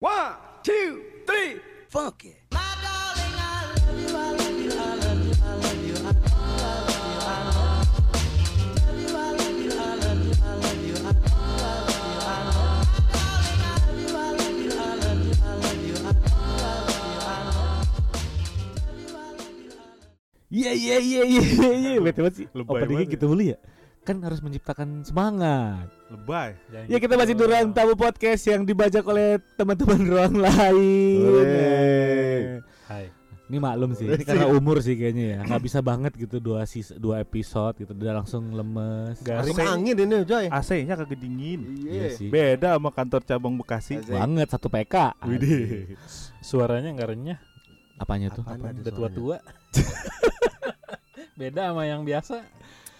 One, two, three, funk it. Iya iya iya iya iya betul banget sih. Lebay Openingnya banget gitu mulu ya. Kan harus menciptakan semangat. Lebay. Ya kita masih di ruang tamu podcast yang dibajak oleh teman-teman ruang lain. Wey. Hai. Ini maklum sih, ini karena umur sih kayaknya ya, nggak bisa banget gitu dua sis dua episode gitu, udah langsung lemes. Masuk AC, angin ini Joy. AC-nya kagak dingin. Iya sih, Beda sama kantor cabang Bekasi. Asik. banget satu PK. Widih. Suaranya nggak renyah, Apanya tuh? Apaan ada udah tua-tua. Beda sama yang biasa.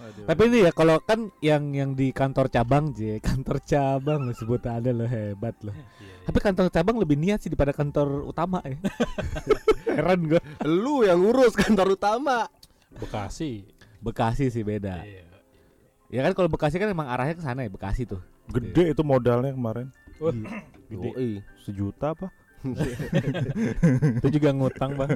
Tapi ini ya kalau kan yang yang di kantor cabang J, kantor cabang lo sebut ada lo hebat lo. Tapi kantor cabang lebih niat sih daripada kantor utama ya. Heran gua. Lu yang ngurus kantor utama. Bekasi. Bekasi sih beda. Iya. Ya kan kalau Bekasi kan emang arahnya ke sana ya Bekasi tuh. Gede itu modalnya kemarin. Wah, Gede. Yoi. Sejuta apa? Itu juga ngutang, Bang.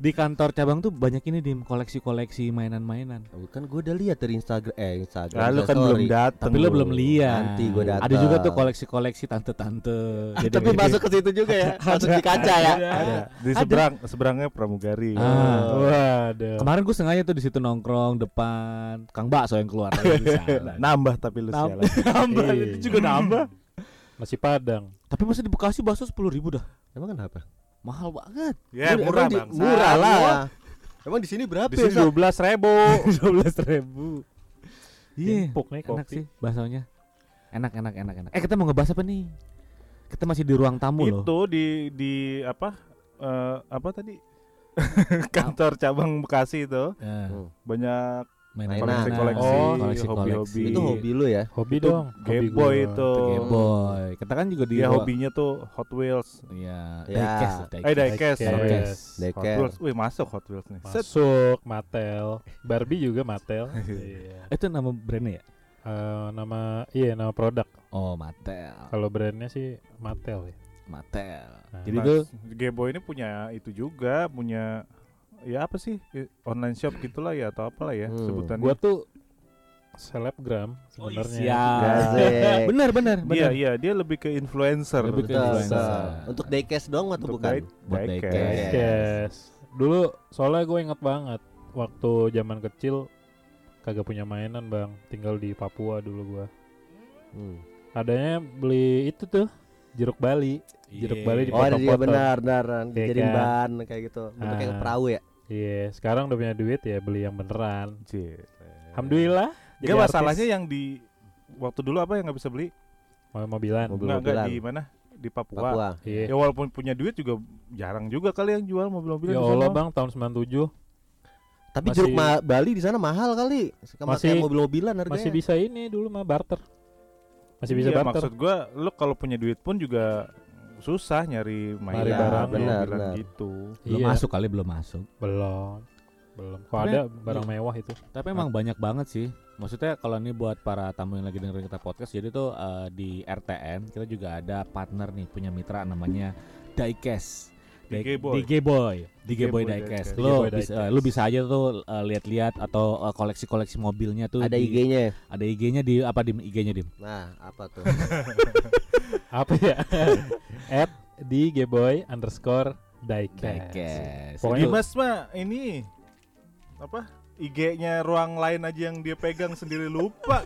Di kantor cabang tuh banyak ini di koleksi-koleksi mainan-mainan. Oh, kan gue udah lihat dari Instagram eh Instagram. Lalu kan Instastory. belum datang. Tapi lo belum lihat. Nanti gua datang. Ada juga tuh koleksi-koleksi tante-tante. Jadi Tapi masuk ke situ juga ya. Masuk di kaca ya. Ada. Di seberang, seberangnya pramugari. Ah. Waduh. Kemarin gue sengaja tuh di situ nongkrong depan Kang Bakso yang keluar. Nambah tapi lu nambah, Iya. itu juga nambah. Masih Padang. Tapi masa di Bekasi bakso sepuluh ribu dah, Emang kenapa? mahal banget. Ya Emang murah bang. Murah lah. Emang di sini berapa Di ya? sini Sa? dua belas ribu. Dua belas ribu. Iya, Empuk nih enak kopi. sih baksonya. Enak, enak, enak, enak. Eh kita mau ngebahas apa nih? Kita masih di ruang tamu loh. Itu di di apa? eh, apa tadi? Kantor cabang Bekasi itu Ya, Hmm. banyak Mainan. koleksi-koleksi, Oh, hobi-hobi. Itu hobi lu ya? Hobi Itu dong. Game hobi Boy gua. itu. Game Boy. Kita kan juga di Dia ruang- hobinya tuh Hot Wheels. Iya, Ya. diecast, Eh diecast. Diecast. Hot. Wheels. Wih masuk Hot Wheels nih. Set. Masuk Mattel. Barbie juga Mattel. iya. Itu nama brandnya ya? Eh, nama iya nama produk. Oh, Mattel. Kalau brandnya sih Mattel ya. Mattel. Nah, Jadi Nah, tuh Game Boy ini punya itu juga, punya ya apa sih online shop gitulah ya atau apalah ya Hmm. sebutannya. Gua tuh selebgram sebenarnya. siap. Asik. benar, benar, Iya iya dia lebih ke influencer. Lebih ke influencer. Untuk diecast dong atau Untuk bukan? Buat. Dulu soalnya gue inget banget waktu zaman kecil kagak punya mainan bang, tinggal di Papua dulu gua. Hmm. Adanya beli itu tuh jeruk Bali. Jeruk Iya. Bali di Oh iya benar benar Iya dijadiin ban kayak gitu. Bentuknya Ah. perahu ya. Iya, sekarang udah punya duit ya beli yang beneran. Cie. Alhamdulillah. Gak artis. masalahnya yang di waktu dulu apa yang nggak bisa beli? Mau mobilan. Mobil. Nggak di mana? Di Papua. Papua. Iya. Ya walaupun punya duit juga jarang juga kali yang jual mobil-mobil. Ya Allah bang, tahun 97 Tapi Masih- jeruk ma- Bali di sana mahal kali. Sama Masih- mobil-mobilan harganya. masih bisa ini dulu mah barter. Masih bisa Iya, barter. maksud gua lu kalau punya duit pun juga susah nyari mainan Nyari barang, benar, mobilan benar. gitu. Belum Iya, masuk kali belum masuk. Belum. Belum. Kok ada barang mewah itu? Tapi emang banyak banget sih. Maksudnya kalau ini buat para tamu yang lagi dengerin kita podcast, jadi tuh eh, di RTN kita juga ada partner nih punya mitra namanya Diecast. Di- DG Boy. DG Boy, DG Boy Boy Diecast. Diecast. Lo bisa, lu bisa aja tuh eh, lihat-lihat atau eh, koleksi-koleksi mobilnya tuh Ada IG-nya. Ada IG-nya di apa di IG-nya Dim? Nah, apa tuh? Apa ya? At di gboy underscore diecast. Diecast. Pokoknya Dimas mah ini apa? IG-nya ruang lain aja yang dia pegang sendiri lupa.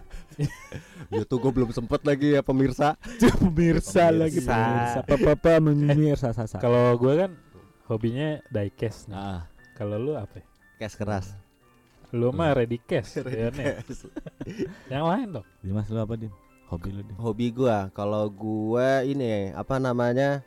ya tuh gue belum sempet lagi ya pemirsa. pemirsa lagi Pemirsa. pemirsa. Papa pemirsa sasa. kalau gue kan hobinya diecast. nih. Nah, Kalau lu apa? ya? Cash keras. Lu mah ready cash. ya, nih. Yang lain dong. Dimas lu apa Dim? Hobi lu Dim? Hobi gua kalau gua ini apa namanya?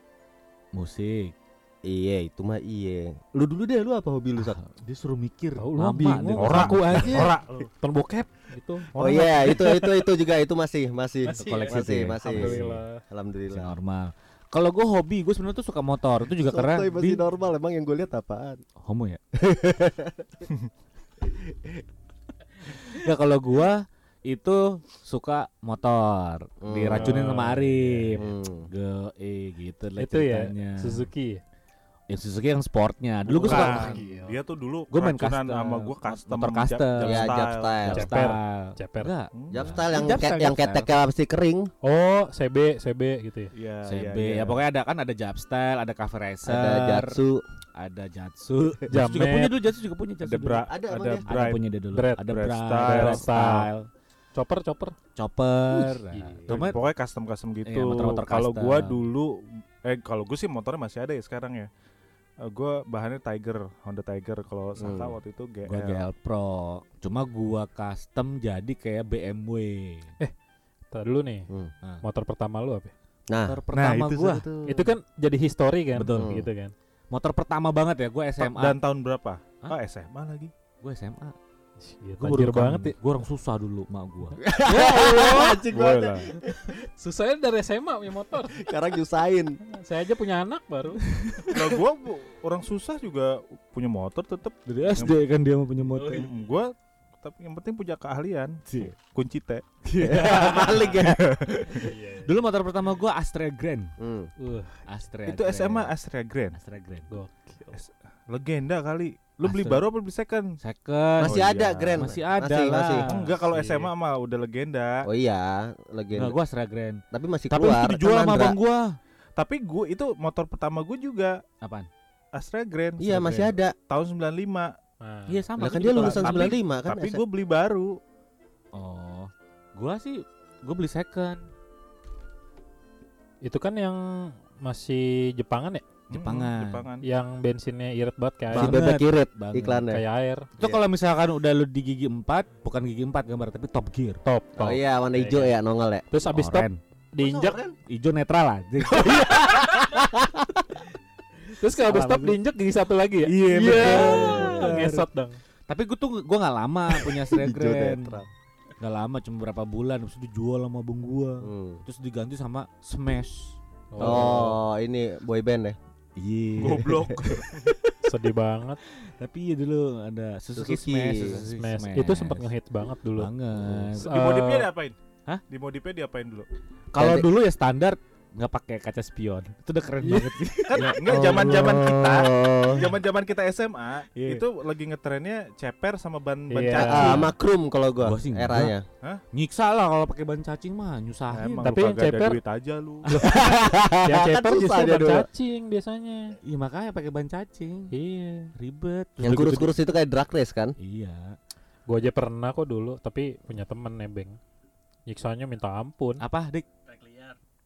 Musik. Iya, itu mah iya. Lu dulu deh, lu apa hobi lu, Sak? Dia suruh mikir. Tahu lu lama bingung. Ora. Aku aja. Ora. Ton bokep itu. Oh iya, itu itu itu juga itu masih masih Masih, koleksi masih ya? masih. Alhamdulillah. Masih Alhamdulillah. normal. Kalau gue hobi, gue sebenarnya tuh suka motor. Itu juga karena Sotoy masih di normal emang yang gue lihat apaan? homo ya. ya kalau gua itu suka motor, Hmm. diracunin sama Arif. Hmm. Ge, eh gitu lah Itu ya ceritanya. Suzuki. Yang Suzuki yang sportnya. Dulu gue suka. Dia tuh dulu Gua main custom. sama gua custom Motor jab- custom. jab Ya, style. jab style. Jab style. Ceper. Enggak. Hmm. Jab style yang Jab style, yang jab style. keteknya pasti kering. Oh, CB, CB gitu ya. Iya, CB iya, iya. ya pokoknya ada kan ada Jab style, ada Cafe Racer, Ada Jatsu. ada Jatsu. Jatsu juga punya dulu, Jatsu juga punya Jatsu Ada bra, Ada ada, ada punya dia dulu. Bread, ada Bright, style. Style, Chopper, chopper. chopper. Wih, Nah, pokoknya custom custom gitu. Iya, motor-motor kalau gua dulu eh kalau gua sih motornya masih ada ya sekarang ya. Eh, gua bahannya Tiger, Honda Tiger. Kalau Hmm. waktu itu GL. gua GL Pro. Cuma gua custom jadi kayak BMW. Tar dulu nih. Hmm. Nah, Motor pertama lu apa? Nah, motor pertama itu gua, Itu kan jadi history kan? Betul. Gitu kan. motor pertama banget ya, gua SMA. Dan tahun berapa? Hah? Ah SMA lagi. gua SMA. Gua tajir baru banget ya. Gua orang susah dulu mak gua. Boleh lah. Susahnya dari SMA punya motor. sekarang nyusahin. Saya aja punya anak baru. Nah, gua bu- orang susah juga punya motor tetap. Dari SD kan dia mau punya motor. Gua tapi yang penting punya keahlian. Sih. Kunci teh. Balik ya. Dulu motor pertama gua Astrea Grand. Hmm. Uh, Astrea. Itu Grand. SMA Astrea Grand. Astrea Grand. gokil. Legenda kali. Lu beli baru apa beli second? Second. Masih Oh, ada iya. Grand. Masih ada Masih, lah. masih. Enggak kalau. SMA mah udah legenda. Oh iya, Nah, legenda. gua Astrea Grand. Tapi masih Tapi keluar. itu dijual sama abang gua. Tapi gua itu motor pertama gua juga Apaan? Astrea Grand. Iya, masih ada. Tahun 95. Nah, Iya sama. Lah gua kan dia lulusan Tapi- 95 kan. Tapi gua beli baru. Oh. Gua sih gua beli second. Itu kan yang masih Jepangan ya? Jepangan. Mm, Jepangan. Yang bensinnya irit banget kayak si air. Banget. bebek irit Banget. iklannya. Kayak air. Itu kalau misalkan udah lu di gigi 4, bukan gigi 4 gambar tapi top gear. Top, Oh top. iya, warna hijau ya nongol ya. Terus abis top Oren. diinjak. Hijau netral lah. Terus kalau abis top diinjak gigi satu lagi ya? Iya, betul. Ngesot dong. Tapi gue tuh gua nggak lama punya netral. Gak lama cuma berapa bulan Terus dijual sama abang gua Hmm. Terus diganti sama Smash Oh, ini boy band ya. Iya Goblok. Sedih banget. Tapi iya dulu ada Suzuki, Suzuki. Smash, Suzuki Smash. Itu sempat ngehit banget dulu. banget. S- Di modifnya Eh, diapain? Hah? Di modifnya diapain dulu? Kalau dulu ya standar nggak pakai kaca spion. Itu udah keren banget sih. Kan enggak zaman-zaman kita. Oh. Zaman-zaman kita SMA Iya. itu lagi ngetrennya ceper sama ban ban Iya. cacing. Ah, sama Krum kalau gua, Gua sih eranya. Nyiksa lah kalau pakai ban cacing mah nyusahin. Emang Tapi yang ceper- duit aja lu. yang Kan ceper justru dia ban dulu. cacing biasanya. Iya makanya pakai ban cacing. Iya. Ribet. Yang kurus-kurus itu kayak drag race kan? Iya. Gua aja pernah kok dulu, tapi punya temen nebeng. Nyiksanya minta ampun. Apa, Dik?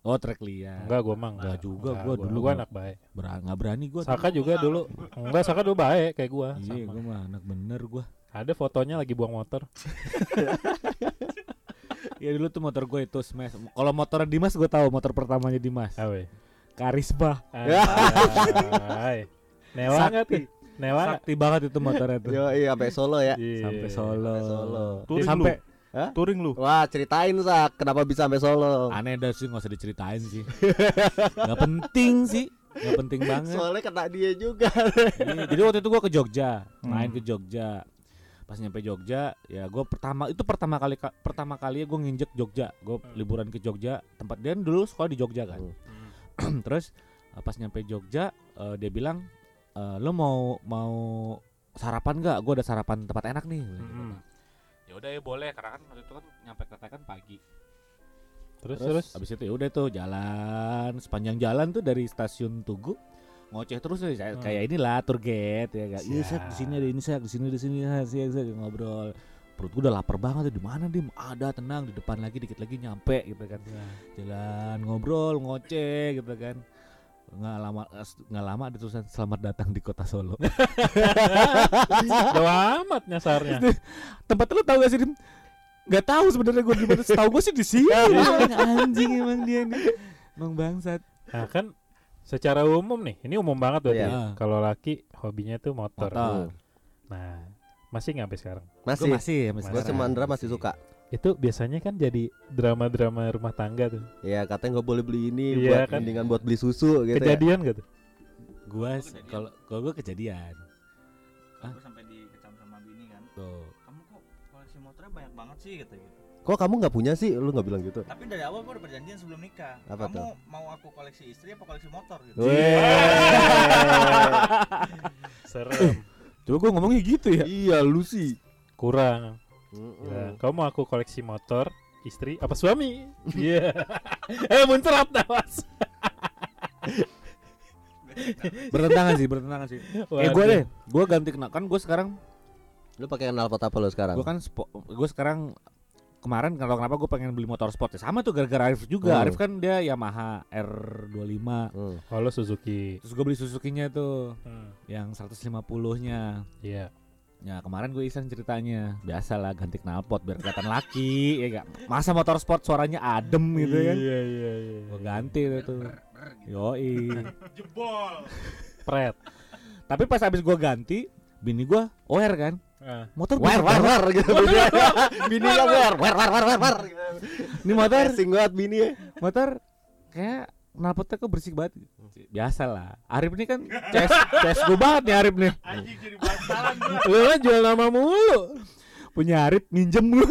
Oh, trek liar. Enggak, gua mah enggak. Enggak juga, Enggak, gua dulu gua gua- anak baik. Ber- nggak berani gua. Saka juga dulu. Enggak, Saka dulu baik kayak gua. Iya, gua mah anak bener gua. Ada fotonya lagi buang motor. Iya dulu tuh motor gue itu smash. Kalau motor Dimas gue tahu motor pertamanya Dimas. Awe. Karisma. Newa enggak tuh? Newa? Sakti banget itu motornya tuh. Yo, iya sampai Solo ya. Iya. Sampai Solo. Sampai Solo. Sampai Hah? Touring lu. Wah, ceritain Sak, kenapa bisa sampai Solo? aneh dah sih nggak usah diceritain sih. Gak penting sih. Gak penting banget. Soalnya kata dia juga. Iya, Jadi waktu itu gue ke Jogja, main Hmm. ke Jogja. Pas nyampe Jogja, ya gue pertama itu pertama kali ka- pertama kali gue nginjek Jogja. Gue liburan ke Jogja, tempat dia dulu sekolah di Jogja kan. Terus uh, pas nyampe Jogja, uh, dia bilang, "Eh, lo mau mau sarapan nggak? Gue ada sarapan tempat enak nih. Mm-mm. Ya udah ya boleh, karena kan waktu itu kan nyampe kereta kan pagi. Terus Terus, terus. abis itu ya udah tuh jalan sepanjang jalan tuh dari stasiun Tugu ngoceh terus deh kayak Hmm. kayak inilah tour guide ya kan. Iya. Sak, di sini ada ini sak, di sini di sini sak, sak, ngobrol. Perut gua udah lapar banget tuh. di mana dim? Ada tenang di depan lagi dikit lagi nyampe gitu kan. Jalan ngobrol ngoceh gitu kan. Nggak lama nggak lama ada tulisan selamat datang di kota Solo. Jauh amat nyasarnya. Tempat lu tahu gak sih? Gak tahu sebenarnya gue di mana. Tahu gue sih di sini. Anjing emang dia nih. Emang bangsat. Nah kan secara umum nih, ini umum banget berarti. Iya. ya. Kalau laki hobinya tuh motor. Motor. Nah, masih nggak sampai sekarang? Masih. masih, sampai Masih. Gue sama Andra masih suka. Itu biasanya kan jadi drama-drama rumah tangga tuh. Ya katanya nggak boleh beli ini Iya, buat kan. mendingan buat beli susu gitu ya. Kejadian gitu. Gua kalau kalau gue kejadian. Gue sampai dikecam sama bini kan. Tuh. Kamu kok koleksi motornya banyak banget sih gitu gitu. Kok kamu nggak punya sih? Lu nggak bilang gitu. Tapi dari awal gua udah perjanjian sebelum nikah. Apa Kamu tuh? mau aku koleksi istri apa koleksi motor gitu? Serem. Coba gue ngomongnya gitu ya. Iya, lu sih. Kurang. Ya, kamu mau aku koleksi motor, istri apa suami? Iya. eh muncrat dah mas. Bertentangan sih, bertentangan sih. Eh gue deh, gue ganti kena kan gue sekarang Lu pakai knalpot apa lu sekarang? gue kan gue sekarang kemarin kalau kenapa gue pengen beli motor sport ya sama tuh gara-gara Arif juga. Hmm. Arif kan dia Yamaha R25. Hmm. Kalau Suzuki. Terus gue beli Suzuki-nya tuh Hmm. yang 150-nya. Iya. Ya kemarin gue iseng ceritanya Biasa lah ganti knalpot biar kelihatan laki ya gak? Masa motor sport suaranya adem gitu kan Iya iya iya. Gue ganti deh tuh Yoi Jebol. Pret. Tapi pas abis gue ganti Bini gue aware kan Ah. Motor War war war gitu bini. bini war war war war war war. Ini motor banget bini ya. Motor Kayak knalpotnya kok berisik banget Biasa lah Arif ini kan CS, CS gue banget nih Arif nih Anjing jadi bantalan. Lu kan jual nama mulu Punya Arif minjem lu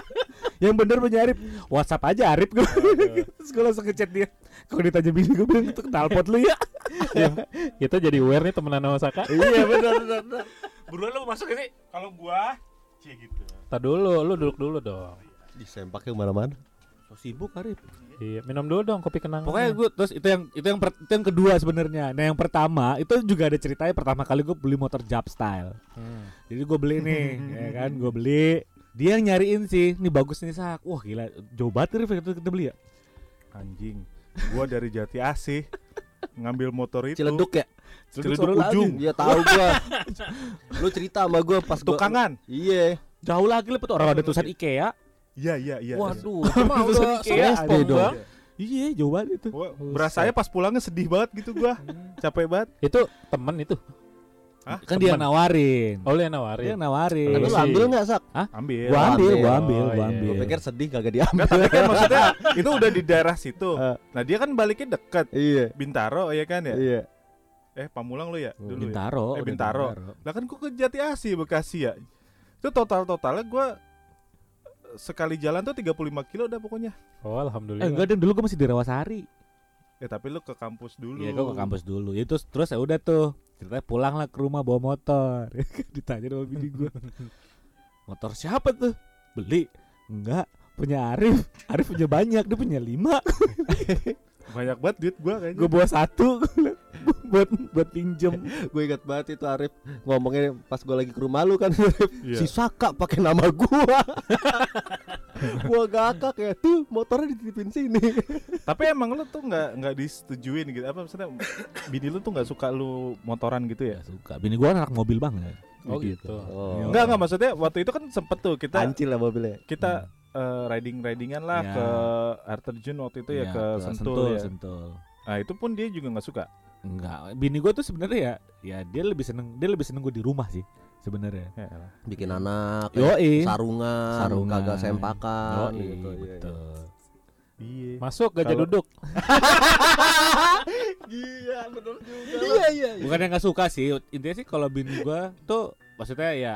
Yang bener punya Arif Whatsapp aja Arif gue Terus gue langsung ngechat dia Kalau ditanya bini gue bilang itu knalpot lu ya Kita jadi aware nih temenan sama Saka. Iya benar benar. Buruan lu masuk ke sini. Kalau gua Cie gitu. Tar dulu, lu duduk dulu dong. Disempaknya ke mana-mana. So sibuk Arif Iya, minum dulu dong kopi kenangan. Pokoknya gue terus itu yang itu yang per- itu yang kedua sebenarnya. Nah yang pertama itu juga ada ceritanya. Pertama kali gue beli motor Jab Style. Hmm. Jadi gue beli nih, ya kan gue beli. Dia yang nyariin sih, nih bagus nih sak. Wah gila, jauh banget Rif, kita, kita beli ya. Anjing. Gua dari Jati Asih ngambil motor itu. Ciledug ya? Ciledug Ciledug lagi. ujung. Iya tahu gua. Lu cerita sama gua pas gua Tukangan. Iya. Jauh lagi lepet orang ada tulisan IKEA. Iya iya iya. Waduh, Cuma udah ada dong. Iya, jauh banget itu. Berasanya pas pulangnya sedih banget gitu gua. Capek banget. Itu temen itu. Hah? Kan dia Temen. nawarin. Oh, Dia nawarin. yang nawarin. Tapi lu sih. ambil enggak, Sak? Ambil. Gua ambil, gua ambil. Oh, gua iya. ambil. Gua pikir sedih kagak diambil. Tapi kan maksudnya itu udah di daerah situ. Eh. Nah dia kan baliknya deket. Iya. Bintaro ya kan ya. Iya. Eh Pamulang lu ya dulu ya. Bintaro. Eh, udah Bintaro. Lah kan gua ke Jati Asih Bekasi ya. Itu total totalnya gua sekali jalan tuh 35 kilo udah pokoknya. Oh, Eh alhamdulillah. enggak, dan dulu gue masih di Rawasari. Ya tapi lu ke kampus dulu. Iya, gue ke kampus dulu. Itu terus ya udah tuh. Ceritanya pulang lah ke rumah bawa motor. Ditanya sama bini gue. motor siapa tuh? Beli. Enggak, punya Arif. Arif punya banyak, dia punya lima. Banyak banget duit gua kayaknya. Gue bawa satu buat buat pinjem. Gue ingat banget itu Arif ngomongnya pas gua lagi ke rumah lu kan Arif. Iya. Si Saka pakai nama gua. gua gakak ya. Tuh motornya dititipin sini. Tapi emang lu tuh nggak nggak disetujuin gitu apa maksudnya bini lu tuh nggak suka lu motoran gitu ya? Gak suka. Bini gue anak mobil banget. Oh, gitu. Oh. Enggak enggak maksudnya waktu itu kan sempet tuh kita Ancil lah mobilnya. kita eh, riding ridingan lah Ya. ke air terjun waktu itu ya, Iya, ke Sentul, ya. Sentul. Nah itu pun dia juga nggak suka. Enggak, bini gue tuh sebenarnya ya, ya dia lebih seneng, dia lebih seneng gue di rumah sih sebenarnya. Ya, elah. Bikin anak. Yoi. Sarungan, Sarungan. kagak sempakan Yoi, gitu. iya, iya. betul. Iya. Masuk gajah Kalau- duduk. Iya, bener juga. Iya iya. Bukan yang nggak suka sih, intinya sih kalau bini gua tuh maksudnya ya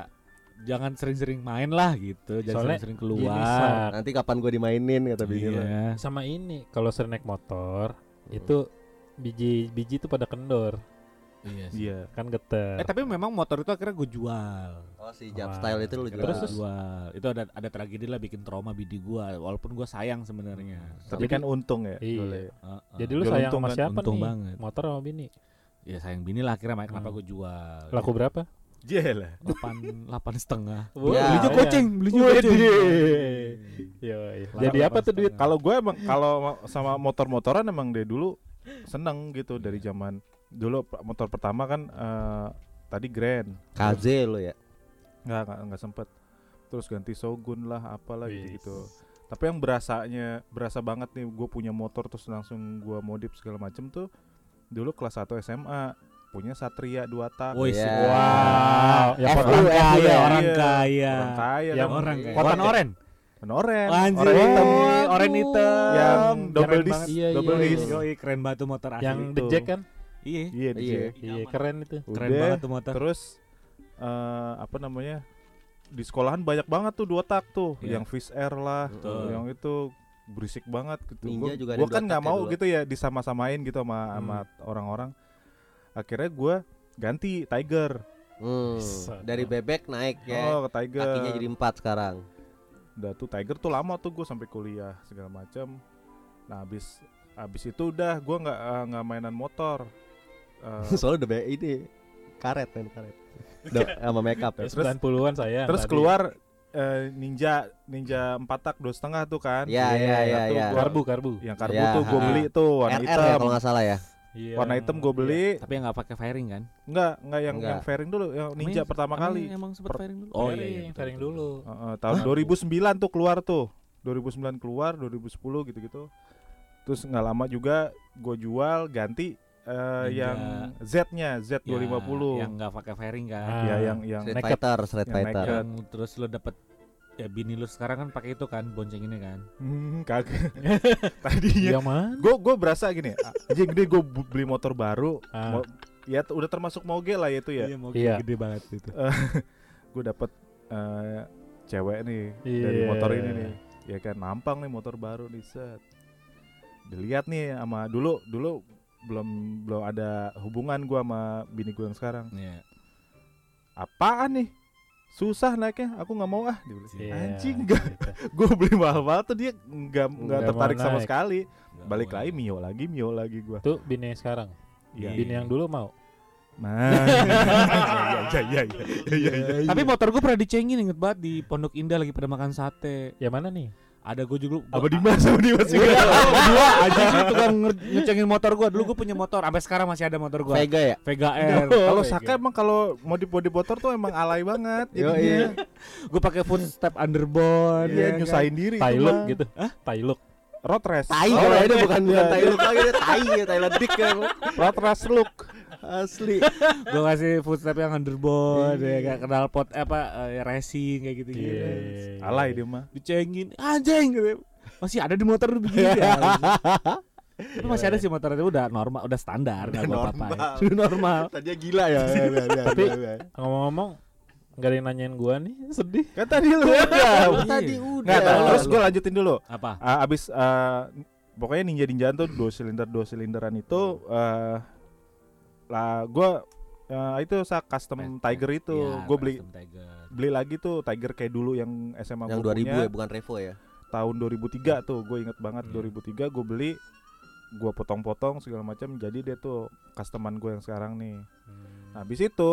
jangan sering-sering main lah gitu, jangan sering-sering keluar. Sak. Nanti kapan gua dimainin kata bini. Iya. sama ini kalau sering naik motor itu biji biji tuh pada kendor Iya sih. Iya. kan geter Eh tapi memang motor itu akhirnya gue jual. Oh, si Wah. Style itu lu juga. Terus, jual. Itu ada ada tragedi lah bikin trauma bini gua, walaupun gua sayang sebenarnya. Tapi Jadi- kan untung ya. Iya. boleh. Heeh. jadi lu Jual sayang untung sama kan, siapa untung nih banget. motor sama bini ya sayang bini lah akhirnya makanya kenapa Hmm. gue jual. laku berapa Jelah. delapan delapan setengah. Ya. Belinya goceng, belinya Wih, goceng. Iya, iya. jadi apa tuh duit Kalau gue emang kalau ma- sama motor-motoran emang dari dulu seneng gitu dari zaman dulu motor pertama kan eh, tadi Grand KZ lu ya. nggak nggak nggak sempet terus ganti Shogun lah apalah gitu Wis. gitu tapi yang berasanya berasa banget nih gue punya motor terus langsung gue modif segala macem tuh dulu kelas 1 SMA punya Satria dua tak Woi, Ya. Wow, ya orang foto- kaya, Iya, orang iya. kaya. orang kaya Yang kan. orang kaya. Kotak Kotan ya? oren. Warna oren Anjir, oren hitam oren hitam. yang double Keren disc banget. Iya, double iya, disc iya. Yoi, keren banget tuh motor asli. yang itu. the jack kan Iya, iya DJ. Iya. iya keren itu keren Udah, banget tuh motor. terus eh apa namanya di sekolahan banyak banget tuh dua tak tuh, Iya. yang Fish Air lah, Betul. yang itu berisik banget gitu. Ninja Gua- juga gua dua kan nggak mau dulu. gitu ya disama-samain gitu sama sama orang-orang. Akhirnya gua ganti Tiger. Hmm, dari bebek naik ya. Oh, ke Tiger. Kakinya jadi empat sekarang. Udah tuh Tiger tuh lama tuh gue sampai kuliah segala macam nah habis habis itu udah gue nggak eh, nggak mainan motor Eh, Soalnya udah ini karet kan karet. Udah sama makeup. Ya, terus 90-an saya. terus keluar eh, ninja ninja empat tak dua setengah tuh kan Ya, ya, ya, ya. gua- karbu karbu. yang karbu Ya, tuh gue beli tuh warna RR ya hitam kalau nggak salah ya. Iya. warna hitam gue beli Tapi yang nggak pakai fairing kan? nggak nggak yang Enggak. yang fairing dulu yang ninja Emang- pertama emang kali Emang sempet Per- fairing dulu. Oh iya, iya, iya. yang sharing dulu. Eh, eh, tahun 2009 tuh keluar tuh 2009 keluar 2010 gitu-gitu terus nggak lama juga gue jual ganti Ninja. yang Z-nya Z250 Ya, Yang nggak pakai fairing kan? Ah. ya yang yang Street Naked. Fighter, Street Yang Fighter. naked. Yang terus lo dapet ya bini lu sekarang kan pakai itu kan bonceng ini kan Hmm, kagak. Tadinya Yang mana? gue gue berasa gini, "Ah, anjing gede gue beli motor baru, Ah. mo- ya udah termasuk moge lah itu ya. mau Iya. gede banget itu Gue dapet eh, cewek nih Iya. dari motor ini nih, ya kan nampang nih motor baru nih set. Dilihat nih sama dulu dulu belum belum ada hubungan gua sama bini gue yang sekarang. Iya. Apaan nih? Susah naiknya, aku nggak mau ah. Dia bilang, Iya, Anjing enggak, gue beli mahal-mahal tuh dia nggak nggak tertarik sama naik. sekali. Nggak Balik lagi mio lagi mio lagi gua. Tuh bini yang sekarang. Iya. Bini yang dulu mau. Nah, iya iya iya iya iya iya. Tapi motor gue pernah dicengin inget banget di Pondok Indah lagi pada makan sate. Yang mana nih? Ada gue juga Apa Dimas sama Dimas juga? Dua aja tukang nge- ngecengin motor gue. Dulu gue punya motor, sampai sekarang masih ada motor gue. Vega ya? Vega R. Kalau. Saka emang kalau mau di body motor tuh emang alay banget. Yo, jadinya. gue pakai footstep underbone. Iya, ya kan? nyusahin diri mah. gitu. Thai look. Road race. Tai Oh, kalau ini bukan bukan tai look lagi tai ya Thailand dik kan. Road race look. Asli. gue kasih footstep yang underbone ya Iya. kayak kenal pot apa eh, racing kayak gitu gitu Iya. Alay dia mah. dicengin anjing gitu masih ada di motor lu begini ya tapi masih ada sih motor itu udah normal udah standar apa-apain. normal. udah normal Tadinya gila ya. Tapi ngomong-ngomong nggak ada yang nanyain gua nih, sedih. Kan tadi lu udah. tadi Iya. udah. Nggak, terus gue lanjutin dulu. apa Ah, abis eh, pokoknya ninja ninjaan tuh dua silinder dua silinderan itu eh lah gue itu sa custom Tiger itu Iya, gue beli beli lagi tuh Tiger kayak dulu yang SMA yang gua 2000 punya, ya bukan Revo ya. tahun 2003 tuh gue inget banget Hmm. 2003 gue beli gue potong-potong segala macam jadi dia tuh customan gue yang sekarang nih Nah, habis itu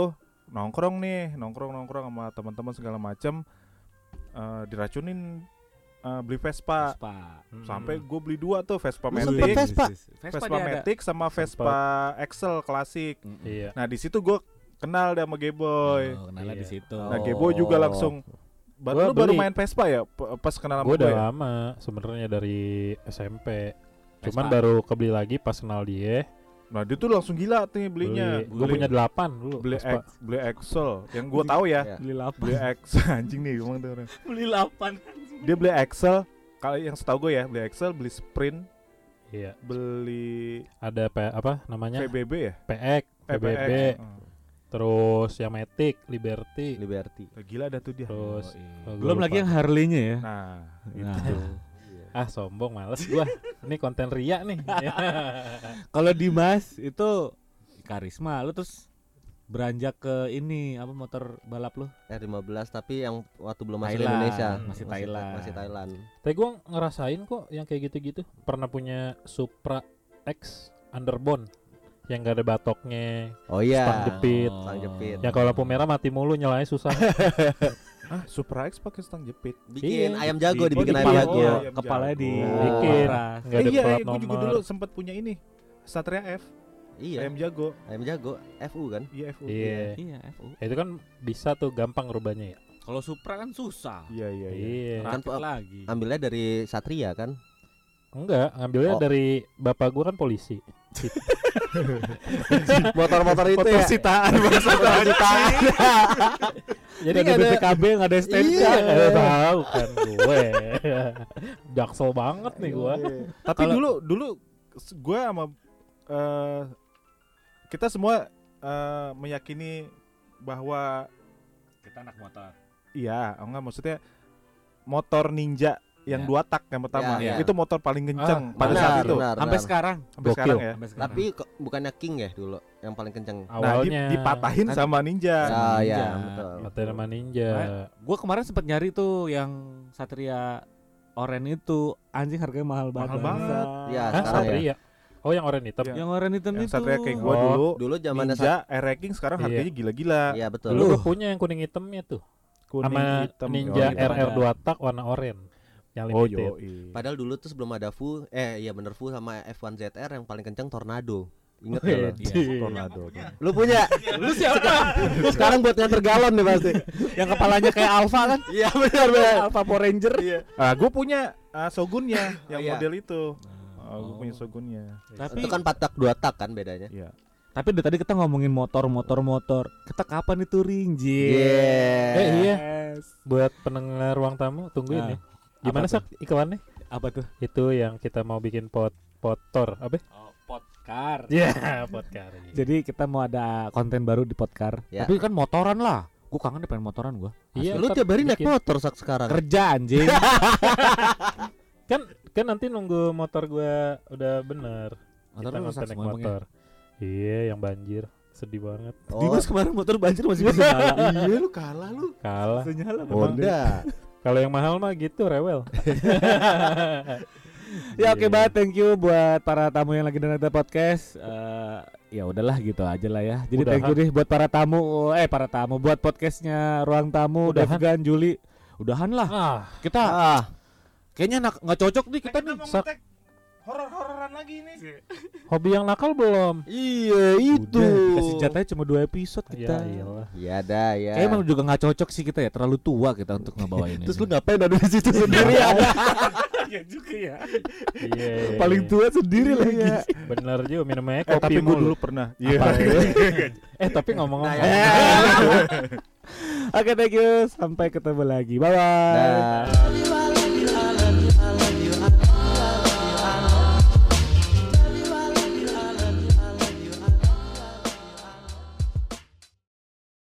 nongkrong nih nongkrong nongkrong sama teman-teman segala macam eh, diracunin eh, beli Vespa Vespa Hmm. sampai gue beli dua tuh Vespa Lu sempet Matic Vespa? Vespa, dia ada. Matic sama Vespa Excel klasik Mm-mm. Iya. nah di situ gue kenal deh sama Geboy Oh, kenalnya Iya. di situ nah Geboy juga Oh. langsung baru lu baru main Vespa ya pas kenal sama Gue gue udah ya? lama sebenarnya dari SMP. Cuman Vespa. baru kebeli lagi pas kenal dia. Nah dia tuh langsung gila tuh belinya Gue punya delapan dulu. beli beli Excel yang gue tahu ya Iya. beli lapan beli X anjing nih ngomong tuh orang beli lapan dia beli Excel kalau yang setahu gue ya beli Excel beli Sprint Iya. beli Ada P, apa namanya? VBB ya PX, Eh, PBB, PX. Hmm. terus yang Matic, Liberty, Liberty. gila dah tuh dia terus Oh, gua belum lupa. lagi yang Harley-nya ya nah Nah. itu ah sombong males gua. Ini konten ria nih. Kalau Dimas itu karisma lu terus beranjak ke ini apa motor balap lu R15 tapi yang waktu belum masuk Thailand, Indonesia. masih Thailand. Masih Thailand. Tapi gua ngerasain kok yang kayak gitu-gitu. Pernah punya Supra X Underbone yang gak ada batoknya, Oh iya. Stang jepit. Stang jepit. yang kalau lampu merah mati mulu nyalanya susah. ah Supra X pakai stang jepit Bikin Iya. ayam jago Di- dibikin oh, ayam jago. Oh, ayam kepalanya di jago. Bikin. Nggak ada eh, iya, plat gue juga nomor. dulu sempat punya ini Satria F Iya. ayam jago Ayam jago FU kan. iya FU Iya. iya FU Itu kan bisa tuh gampang rubahnya ya. kalau Supra kan susah iya iya iya Iya. Kan pe- lagi Ambilnya dari Satria kan. Enggak, ngambilnya Oh. dari bapak gua kan polisi. Motor-motor itu motor ya. sitaan bangsa Jadi nggak ada BPKB nggak ada STNK Iya. Iya, tahu kan gue. Jaksel banget nih gua. tapi Kalau- dulu dulu gue sama eh, kita semua eh, meyakini bahwa kita anak motor iya, enggak maksudnya motor ninja yang Ya. dua tak yang pertama. Ya, ya. Itu motor paling kenceng Ah, pada benar, saat itu. benar, Sampai benar. sekarang. Sampai Gokil. sekarang ya. Sampai sekarang. Tapi kok bukannya King ya dulu yang paling kenceng. Nah, di- Awalnya dipatahin Kan- sama ninja. Ah Ninja. ya, betul. Sama ninja. gue kemarin sempat nyari tuh yang Satria Oren itu anjing harganya mahal banget. Mahal banget. Ya, Hah, sekarang ya. Satria? Oh yang oranye hitam. Iya. Yang Oren hitam Yang itu. satria kayak gua Oh, dulu. Dulu zaman Ninja Air Ranking sekarang Iya. harganya gila-gila. Iya betul. Dulu gue punya yang kuning hitamnya tuh. Kuning sama hitam. Ninja Oh, iya. RR 2 tak warna oranye. Yang Oh, limited. yoi. Padahal dulu tuh sebelum ada Fu, eh iya bener Fu sama F1 ZR yang paling kenceng Tornado. Ingat Oh, iya. Iya. Tornado. Lu punya? Lu siapa? Sekarang buat nganter galon nih pasti. yang kepalanya kayak Alpha kan? Iya benar benar. Alpha Power Ranger. Iya. Ah, gue punya ah, Shogunnya yang iya. model itu. Ah, gue Oh. punya Shogunnya. Tapi Itu kan 4 tak 2 tak kan bedanya. Iya. tapi dari tadi kita ngomongin motor motor motor. Kita kapan itu ring? Yeah. Eh, iya. Buat pendengar ruang tamu tungguin Nah, ya. Gimana sak iklannya? Apa tuh? Itu yang kita mau bikin pot potor apa? Oh, podcast. Iya, potkar. Jadi kita mau ada konten baru di podcast. Ya. Tapi kan motoran lah. Gue kangen deh pengen motoran gue. Iya, Lu tiap hari naik motor sak sekarang. Kerja anjing. Kan kan nanti nunggu motor gua udah bener. Motor kita ngonten naik emangnya? motor. Iya, yang banjir. Sedih banget. Oh, Dimas kemarin motor banjir masih bisa nyala. iya lu kalah lu. Kalah. Bisa nyala. Honda. Kalau yang mahal mah gitu rewel. Ya oke Iya. banget thank you buat para tamu yang lagi dengerin podcast. Eh, ya udahlah gitu aja lah ya. Jadi thank you deh buat para tamu eh para tamu buat podcastnya Ruang Tamu. Devgan Juli. Udahan lah. Ah, Kita Ah, kayaknya nak- nggak cocok nih kita kita nih. Horor-hororan lagi nih. hobi yang nakal belum? iya itu. Udah, dikasih jatahnya cuma dua episode Ya kita. iyalah. Iya dah ya. Kayaknya emang juga nggak cocok sih kita ya, terlalu tua kita untuk ngebawa ini. Terus lu ngapain ada di situ sendirian? Iya juga ya. Iya. iya, Paling iya. tua sendiri lagi. Bener juga minumnya Eh, kopi tapi gue mulu. dulu pernah. Iya. Apa? eh tapi ngomong-ngomong. Nah, ya. Oke, thank you. Sampai ketemu lagi. Bye bye.